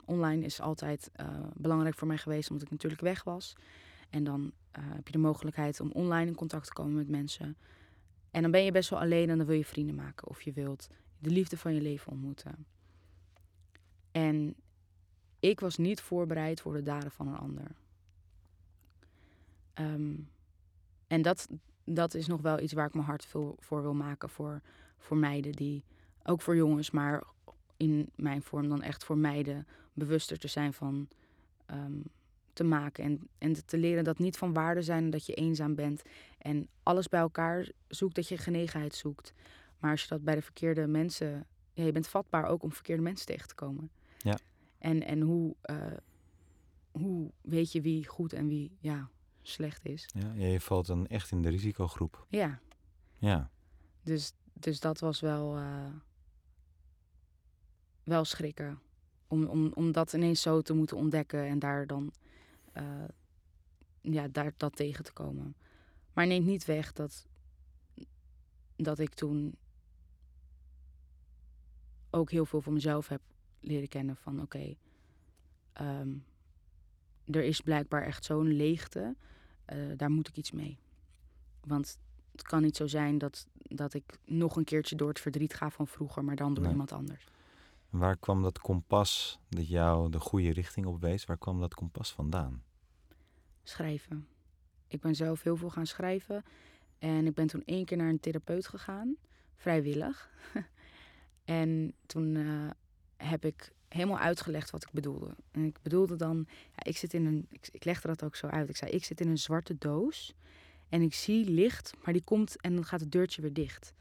Online is altijd eh, belangrijk voor mij geweest, omdat ik natuurlijk weg was. En dan eh, heb je de mogelijkheid om online in contact te komen met mensen. En dan ben je best wel alleen en dan wil je vrienden maken. Of je wilt de liefde van je leven ontmoeten. En ik was niet voorbereid voor de daden van een ander. Ehm, en dat, dat is nog wel iets waar ik mijn hart veel voor wil maken voor, voor meiden die, ook voor jongens, maar in mijn vorm dan echt voor meiden bewuster te zijn van ehm, te maken en, en te leren dat niet van waarde zijn dat je eenzaam bent en alles bij elkaar zoekt, dat je genegenheid zoekt. Maar als je dat bij de verkeerde mensen, ja, je bent vatbaar ook om verkeerde mensen tegen te komen. Ja. En, en hoe, eh, hoe weet je wie goed en wie ja, slecht is? Ja, je valt dan echt in de risicogroep. Ja, Ja. dus, dus dat was wel, eh, wel schrikken. Om, om, om dat ineens zo te moeten ontdekken en daar dan uh, ja, daar, dat tegen te komen. Maar neemt niet weg dat, dat ik toen ook heel veel van mezelf heb leren kennen. Van oké, ehm, er is blijkbaar echt zo'n leegte, uh, daar moet ik iets mee. Want het kan niet zo zijn dat, dat ik nog een keertje door het verdriet ga van vroeger, maar dan door Nee. iemand anders. Waar kwam dat kompas dat jou de goede richting op wees? Waar kwam dat kompas vandaan? Schrijven. Ik ben zelf heel veel gaan schrijven. En ik ben toen één keer naar een therapeut gegaan, vrijwillig. [LAUGHS] en toen eh, heb ik helemaal uitgelegd wat ik bedoelde. En ik bedoelde dan, ja, ik zit in een, ik, ik legde dat ook zo uit. Ik zei, ik zit in een zwarte doos en ik zie licht, maar die komt en dan gaat het deurtje weer dicht.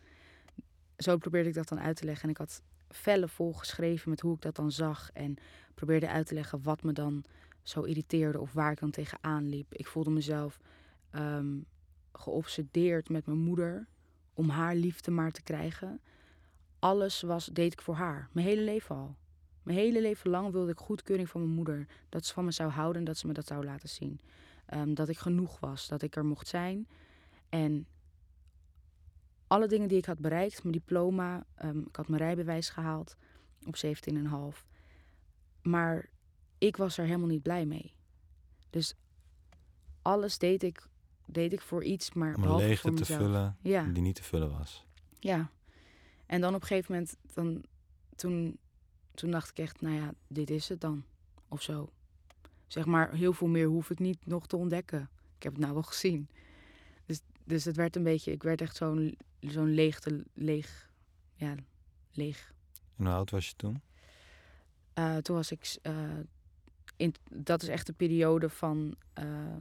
Zo probeerde ik dat dan uit te leggen. En ik had vellen vol geschreven met hoe ik dat dan zag. En probeerde uit te leggen wat me dan zo irriteerde of waar ik dan tegenaan liep. Ik voelde mezelf ehm, geobsedeerd met mijn moeder om haar liefde maar te krijgen. Alles was, deed ik voor haar. Mijn hele leven al. Mijn hele leven lang wilde ik goedkeuring van mijn moeder. Dat ze van me zou houden en dat ze me dat zou laten zien. Ehm, dat ik genoeg was, dat ik er mocht zijn. En alle dingen die ik had bereikt, mijn diploma, ehm, ik had mijn rijbewijs gehaald op 17,5. Maar ik was er helemaal niet blij mee. Dus alles deed ik, deed ik voor iets, maar Om behalve leegte voor te vullen Ja. die niet te vullen was. Ja. En dan op een gegeven moment, dan, toen, toen dacht ik echt, nou ja, dit is het dan. Of zo. Zeg maar, heel veel meer hoef ik niet nog te ontdekken. Ik heb het nou wel gezien. Dus, dus het werd een beetje, ik werd echt zo'n zo'n leegte, leeg, ja, leeg. En hoe oud was je toen? Eh, toen was ik, eh, in, dat is echt de periode van eh,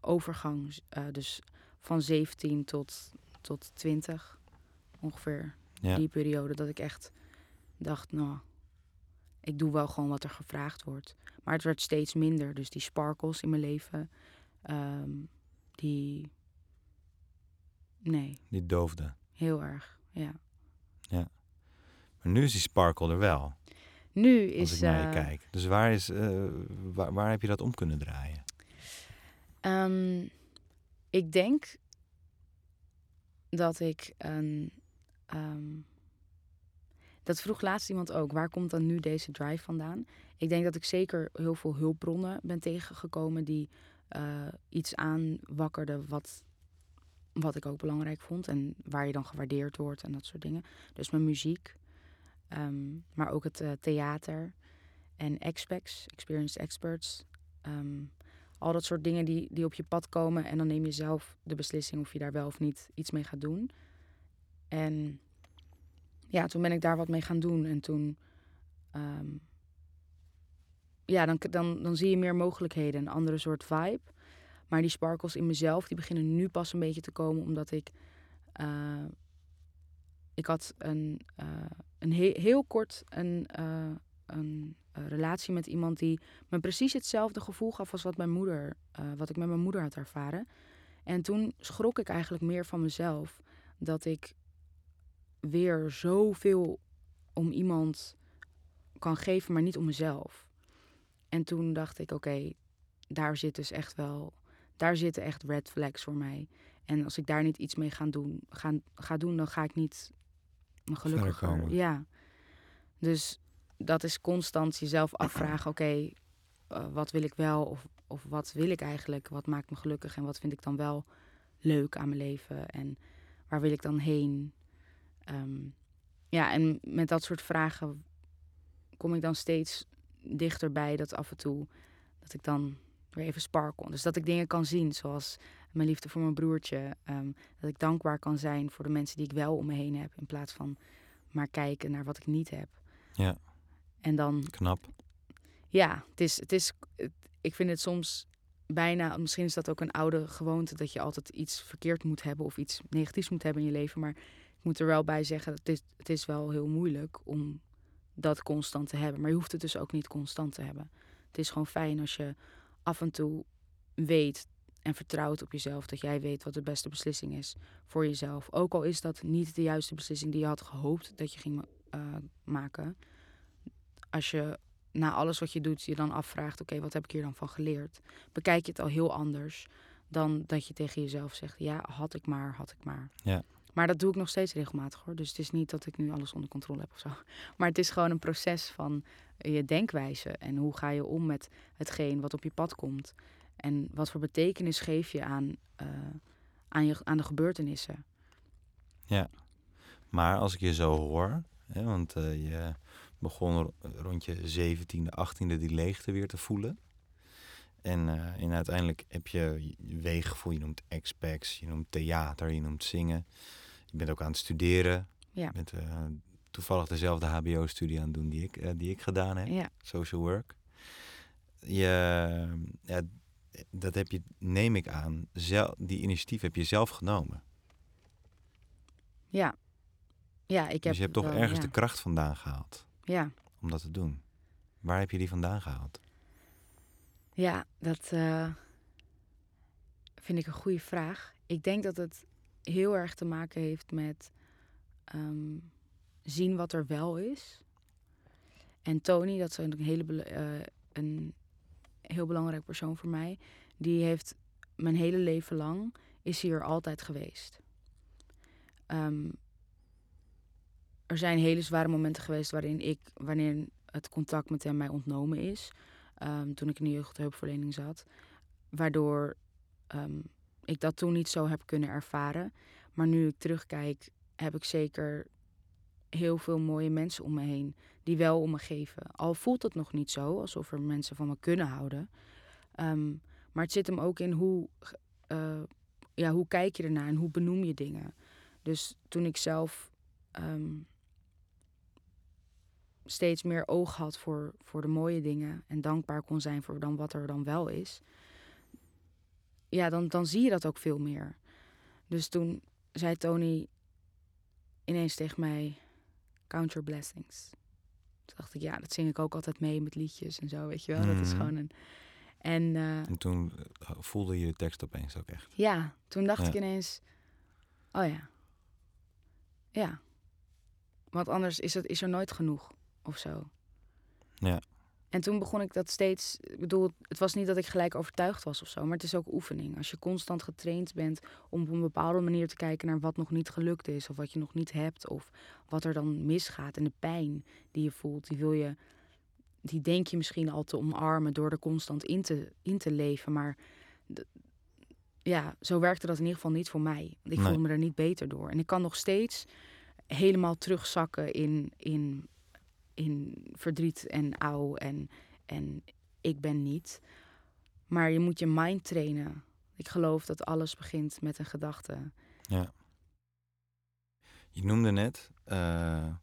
overgang. dus van 17 tot, tot 20 ongeveer. Ja. Die periode dat ik echt dacht, nou, ik doe wel gewoon wat er gevraagd wordt. Maar het werd steeds minder. Dus die sparkles in mijn leven, ehm, die. Nee, Die doofde. heel erg. Ja. Maar nu is die sparkle er wel, Nu als is. ik naar je eh, kijk. Dus waar, is, eh, waar, waar heb je dat om kunnen draaien? Ehm, ik denk dat ik een. ehm, dat vroeg laatst iemand ook. Waar komt dan nu deze drive vandaan? Ik denk dat ik zeker heel veel hulpbronnen ben tegengekomen die eh, iets aanwakkerden wat, wat ik ook belangrijk vond. En waar je dan gewaardeerd wordt en dat soort dingen. Dus mijn muziek, ehm, maar ook het eh, theater en expecs, experienced experts. Ehm, al dat soort dingen die, die op je pad komen. En dan neem je zelf de beslissing of je daar wel of niet iets mee gaat doen. En ja, toen ben ik daar wat mee gaan doen. En toen. ehm, ja, dan, dan, dan zie je meer mogelijkheden, een andere soort vibe. Maar die sparkles in mezelf, die beginnen nu pas een beetje te komen, omdat ik. eh, ik had een, eh, een he- heel kort een, eh, een relatie met iemand die me precies hetzelfde gevoel gaf als wat, mijn moeder, wat ik met mijn moeder had ervaren. En toen schrok ik eigenlijk meer van mezelf dat ik weer zoveel om iemand kan geven, maar niet om mezelf. En toen dacht ik, oké, daar zit dus echt wel, daar zitten echt red flags voor mij. En als ik daar niet iets mee ga doen, ga, ga doen, dan ga ik niet me gelukkiger. komen. Ja. Dus dat is constant jezelf [CLEARS THROAT] afvragen, oké, eh, wat wil ik wel of, of wat wil ik eigenlijk? Wat maakt me gelukkig en wat vind ik dan wel leuk aan mijn leven? En waar wil ik dan heen? Ehm, ja, en met dat soort vragen kom ik dan steeds dichterbij dat af en toe dat ik dan weer even sparkle. Dus dat ik dingen kan zien, zoals mijn liefde voor mijn broertje. ehm, dat ik dankbaar kan zijn voor de mensen die ik wel om me heen heb, in plaats van maar kijken naar wat ik niet heb. Ja. En dan Knap. ja, het is, het is, het- ik vind het soms bijna, misschien is dat ook een oude gewoonte, dat je altijd iets verkeerd moet hebben of iets negatiefs moet hebben in je leven. Maar ik moet er wel bij zeggen, het is, het is wel heel moeilijk om dat constant te hebben. Maar je hoeft het dus ook niet constant te hebben. Het is gewoon fijn als je af en toe weet en vertrouwt op jezelf, dat jij weet wat de beste beslissing is voor jezelf. Ook al is dat niet de juiste beslissing die je had gehoopt dat je ging eh, maken als je na alles wat je doet, je dan afvraagt: oké, wat heb ik hier dan van geleerd? Bekijk je het al heel anders dan dat je tegen jezelf zegt: ja, had ik maar, had ik maar. Ja. Maar dat doe ik nog steeds regelmatig hoor. Dus het is niet dat ik nu alles onder controle heb of zo. [LAUGHS] Maar het is gewoon een proces van je denkwijze. En hoe ga je om met hetgeen wat op je pad komt. En wat voor betekenis geef je aan, uh, aan, je, aan de gebeurtenissen. Ja, maar als ik je zo hoor, hè, want uh, je begon rond je 17e, 18e die leegte weer te voelen. En, uh, uiteindelijk heb je weeggevoel, je noemt expats, je noemt theater, je noemt zingen. Je bent ook aan het studeren. Ja. Je bent uh, toevallig dezelfde HBO-studie aan het doen die ik, uh, die ik gedaan heb. Ja. Social work. Je, ja, dat heb je, neem ik aan, zelf, die initiatief heb je zelf genomen. Ja. Ja, ik heb dus je hebt toch wel, ergens ja. de kracht vandaan gehaald Ja. om dat te doen. Waar heb je die vandaan gehaald? Ja, dat uh, vind ik een goede vraag. Ik denk dat het heel erg te maken heeft met um, zien wat er wel is. En Tony, dat is een, hele, uh, een heel belangrijk persoon voor mij. Die heeft mijn hele leven lang, is hier altijd geweest. Um, er zijn hele zware momenten geweest waarin ik, wanneer het contact met hem mij ontnomen is. Um, toen ik in de jeugdhulpverlening zat. Waardoor um, ik dat toen niet zo heb kunnen ervaren. Maar nu ik terugkijk, heb ik zeker heel veel mooie mensen om me heen die wel om me geven. Al voelt het nog niet zo, alsof er mensen van me kunnen houden. Um, maar het zit hem ook in hoe, uh, ja, hoe kijk je ernaar en hoe benoem je dingen. Dus toen ik zelf steeds meer oog had voor, voor de mooie dingen en dankbaar kon zijn voor dan wat er dan wel is, ja, dan, dan zie je dat ook veel meer. Dus toen zei Tony ineens tegen mij: Count your blessings. Toen dacht ik, ja, dat zing ik ook altijd mee met liedjes en zo, weet je wel. Mm. Dat is gewoon een. En, uh, en toen voelde je de tekst opeens ook echt. Ja, toen dacht ja. ik ineens: oh ja. Ja. Want anders is, het, is er nooit genoeg of zo. Ja. En toen begon ik dat steeds. Ik bedoel, het was niet dat ik gelijk overtuigd was of zo, maar het is ook oefening. Als je constant getraind bent om op een bepaalde manier te kijken naar wat nog niet gelukt is, of wat je nog niet hebt, of wat er dan misgaat en de pijn die je voelt, die wil je. Die denk je misschien al te omarmen door er constant in te, in te leven. Maar de, ja, zo werkte dat in ieder geval niet voor mij. Ik Nee. voelde me er niet beter door. En ik kan nog steeds helemaal terugzakken in, in, in verdriet en rouw en, en ik ben niet. Maar je moet je mind trainen. Ik geloof dat alles begint met een gedachte. Ja. Je noemde net uh,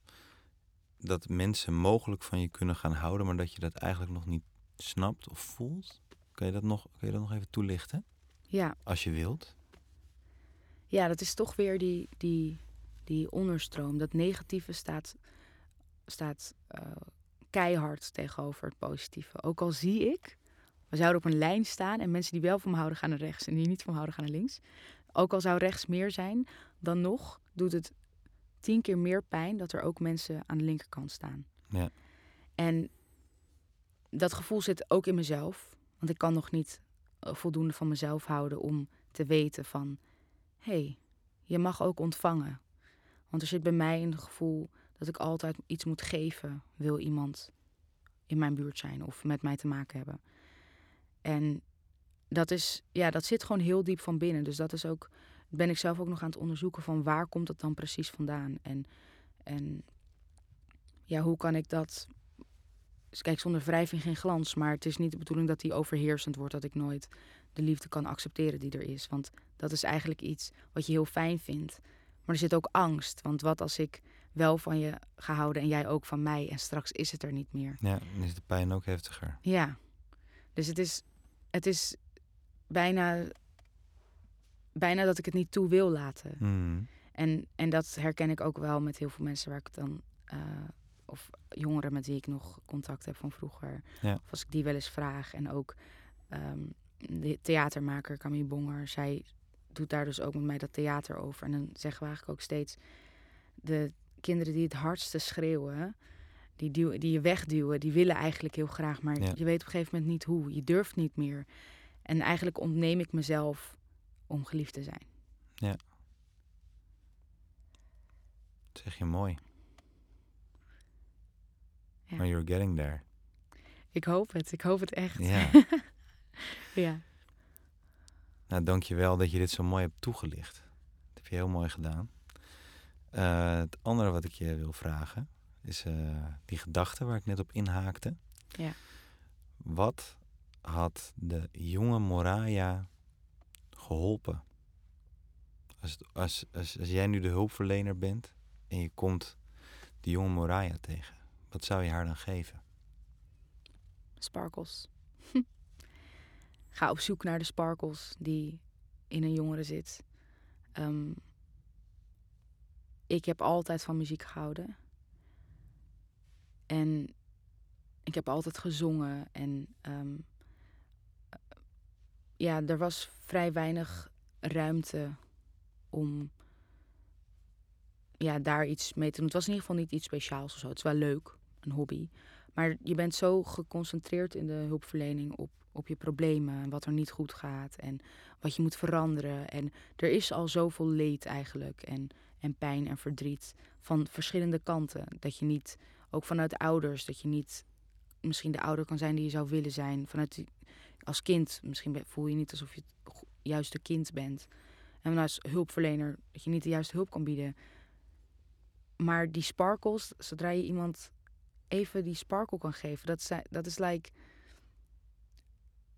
dat mensen mogelijk van je kunnen gaan houden, maar dat je dat eigenlijk nog niet snapt of voelt. Kan je dat nog, kan je dat nog even toelichten? Ja. Als je wilt. Ja, dat is toch weer die, die, die onderstroom. Dat negatieve staat, staat uh, keihard tegenover het positieve. Ook al zie ik, we zouden op een lijn staan en mensen die wel van me houden gaan naar rechts en die niet van me houden gaan naar links. Ook al zou rechts meer zijn, dan nog doet het tien keer meer pijn dat er ook mensen aan de linkerkant staan. Ja. En dat gevoel zit ook in mezelf. Want ik kan nog niet eh, voldoende van mezelf houden om te weten van... hé, hey, je mag ook ontvangen. Want er zit bij mij een gevoel dat ik altijd iets moet geven... wil iemand in mijn buurt zijn of met mij te maken hebben. En dat, is, ja, dat zit gewoon heel diep van binnen. Dus dat is ook, ben ik zelf ook nog aan het onderzoeken van waar komt het dan precies vandaan. En, en ja, hoe kan ik dat... Dus kijk, zonder wrijving geen glans. Maar het is niet de bedoeling dat die overheersend wordt. Dat ik nooit de liefde kan accepteren die er is. Want dat is eigenlijk iets wat je heel fijn vindt. Maar er zit ook angst. Want wat als ik wel van je ga houden en jij ook van mij... en straks is het er niet meer. Ja, dan is de pijn ook heftiger. Ja. Dus het is, het is bijna, bijna dat ik het niet toe wil laten. Mm. En, en dat herken ik ook wel met heel veel mensen waar ik dan... Uh, of jongeren met wie ik nog contact heb van vroeger. Ja. Of als ik die wel eens vraag. En ook um, de theatermaker Camille Bonger. Zij doet daar dus ook met mij dat theater over. En dan zeggen we eigenlijk ook steeds... de kinderen die het hardste schreeuwen... die, duw, die je wegduwen, die willen eigenlijk heel graag, maar Ja. je weet op een gegeven moment niet hoe. Je durft niet meer. En eigenlijk ontneem ik mezelf om geliefd te zijn. Dat zeg je mooi. Ja. Maar you're getting there. Ik hoop het, ik hoop het echt. Ja. [LAUGHS] ja. Nou, dank je wel dat je dit zo mooi hebt toegelicht. Dat heb je heel mooi gedaan. Eh, het andere wat ik je wil vragen is eh, die gedachte waar ik net op inhaakte. Ja. Wat had de jonge Moraya geholpen? Als, als, als jij nu de hulpverlener bent en je komt die jonge Moraya tegen, wat zou je haar dan geven? Sparkles. [LAUGHS] Ga op zoek naar de sparkles die in een jongere zit. Ehm, ik heb altijd van muziek gehouden. En ik heb altijd gezongen. En ehm, ja, er was vrij weinig ruimte om ja, daar iets mee te doen. Het was in ieder geval niet iets speciaals of zo. Het is wel leuk, een hobby. Maar je bent zo geconcentreerd in de hulpverlening op, op je problemen en wat er niet goed gaat en wat je moet veranderen. En er is al zoveel leed eigenlijk en, en pijn en verdriet van verschillende kanten. Dat je niet, ook vanuit ouders, dat je niet misschien de ouder kan zijn die je zou willen zijn. Vanuit als kind, misschien voel je niet alsof je het juiste kind bent. En als hulpverlener, dat je niet de juiste hulp kan bieden. Maar die sparkles, zodra je iemand even die sparkle kan geven. Dat, zijn, dat is like.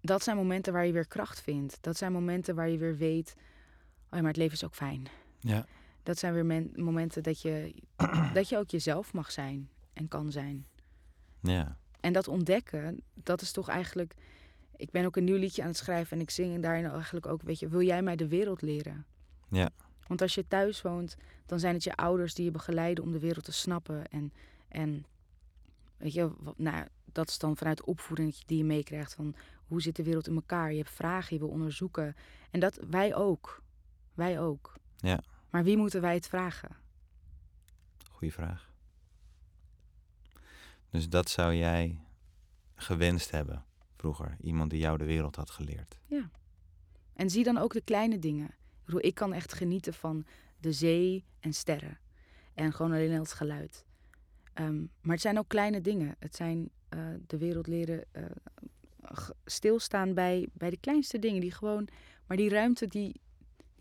Dat zijn momenten waar je weer kracht vindt. Dat zijn momenten waar je weer weet. Oh ja, maar het leven is ook fijn. Ja. Dat zijn weer men- momenten dat je, [CLEARS THROAT] dat je ook jezelf mag zijn en kan zijn. Ja. En dat ontdekken, dat is toch eigenlijk. Ik ben ook een nieuw liedje aan het schrijven en ik zing daarin eigenlijk ook, weet je, wil jij mij de wereld leren? Ja. Want als je thuis woont, dan zijn het je ouders die je begeleiden om de wereld te snappen. En, en weet je, wat- nou, dat is dan vanuit de opvoeding die je meekrijgt van hoe zit de wereld in elkaar? Je hebt vragen, je wil onderzoeken. En dat wij ook. Wij ook. Ja. Maar wie moeten wij het vragen? Goeie vraag. Dus dat zou jij gewenst hebben vroeger? Iemand die jou de wereld had geleerd? En zie dan ook de kleine dingen. Ik bedoel, ik kan echt genieten van de zee en sterren. En gewoon alleen al het geluid. Ehm, maar het zijn ook kleine dingen. Het zijn eh, de wereld leren eh, stilstaan bij, bij de kleinste dingen. Die gewoon, maar die ruimte, die,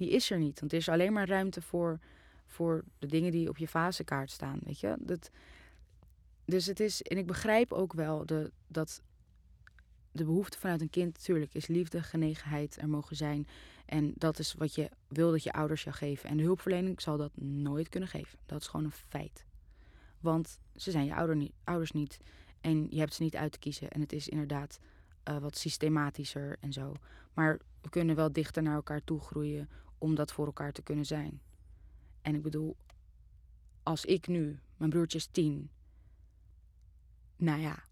die is er niet. Want er is alleen maar ruimte voor, voor de dingen die op je fasekaart staan. Weet je? Dat, dus het is, en ik begrijp ook wel de, dat de behoefte vanuit een kind, natuurlijk, is liefde, genegenheid er mogen zijn. En dat is wat je wil dat je ouders jou geven. En de hulpverlening zal dat nooit kunnen geven. Dat is gewoon een feit. Want ze zijn je niet, ouders niet. En je hebt ze niet uit te kiezen. En het is inderdaad eh, wat systematischer en zo. Maar we kunnen wel dichter naar elkaar toe groeien om dat voor elkaar te kunnen zijn. En ik bedoel, als ik nu, mijn broertje is tien. Nou ja,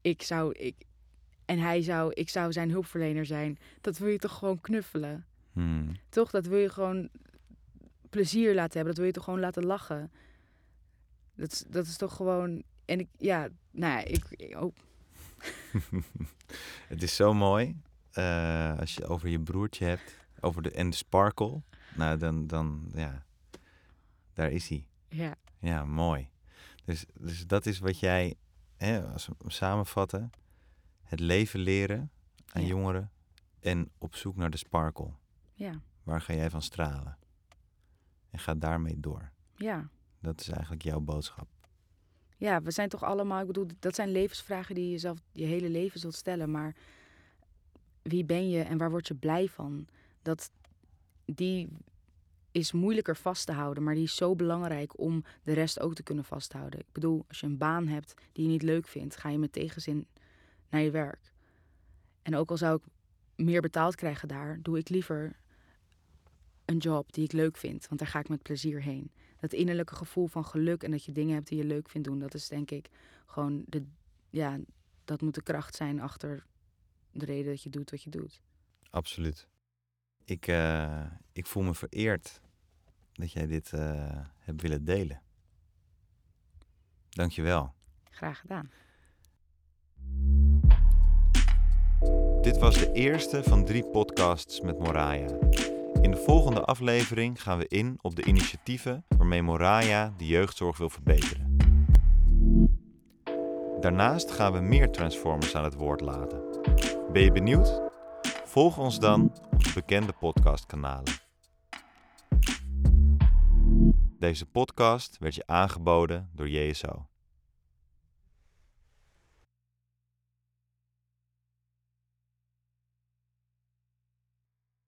ik zou, ik, en hij zou, ik zou zijn hulpverlener zijn. Dat wil je toch gewoon knuffelen? Hmm. Toch? Dat wil je gewoon plezier laten hebben. Dat wil je toch gewoon laten lachen? Dat is, dat is toch gewoon... En ik, ja, nou ja, ik... ik- Oh, [LAUGHS] Het is zo mooi eh, als je over je broertje hebt over de, en de sparkle. Nou, dan, dan ja, daar is hij. ja, Ja, mooi. Dus, dus dat is wat jij, hè, als we samenvatten, het leven leren aan Ja. jongeren en op zoek naar de sparkle. ja, Waar ga jij van stralen? En ga daarmee door. ja. Dat is eigenlijk jouw boodschap. Ja, we zijn toch allemaal... Ik bedoel, dat zijn levensvragen die je zelf je hele leven zult stellen. Maar wie ben je en waar word je blij van? Dat, die is moeilijker vast te houden, maar die is zo belangrijk om de rest ook te kunnen vasthouden. Ik bedoel, als je een baan hebt die je niet leuk vindt, ga je met tegenzin naar je werk. En ook al zou ik meer betaald krijgen daar, doe ik liever een job die ik leuk vind, want daar ga ik met plezier heen. Dat innerlijke gevoel van geluk en dat je dingen hebt die je leuk vindt doen, dat is denk ik gewoon de, ja, dat moet de kracht zijn achter de reden dat je doet wat je doet. Absoluut. Ik, eh, ik voel me vereerd dat jij dit eh, hebt willen delen. Dankjewel. Graag gedaan. Dit was de eerste van drie podcasts met Moraya. In de volgende aflevering gaan we in op de initiatieven waarmee Moraya de jeugdzorg wil verbeteren. Daarnaast gaan we meer Transformers aan het woord laten. Ben je benieuwd? Volg ons dan op de bekende podcastkanalen. Deze podcast werd je aangeboden door JSO.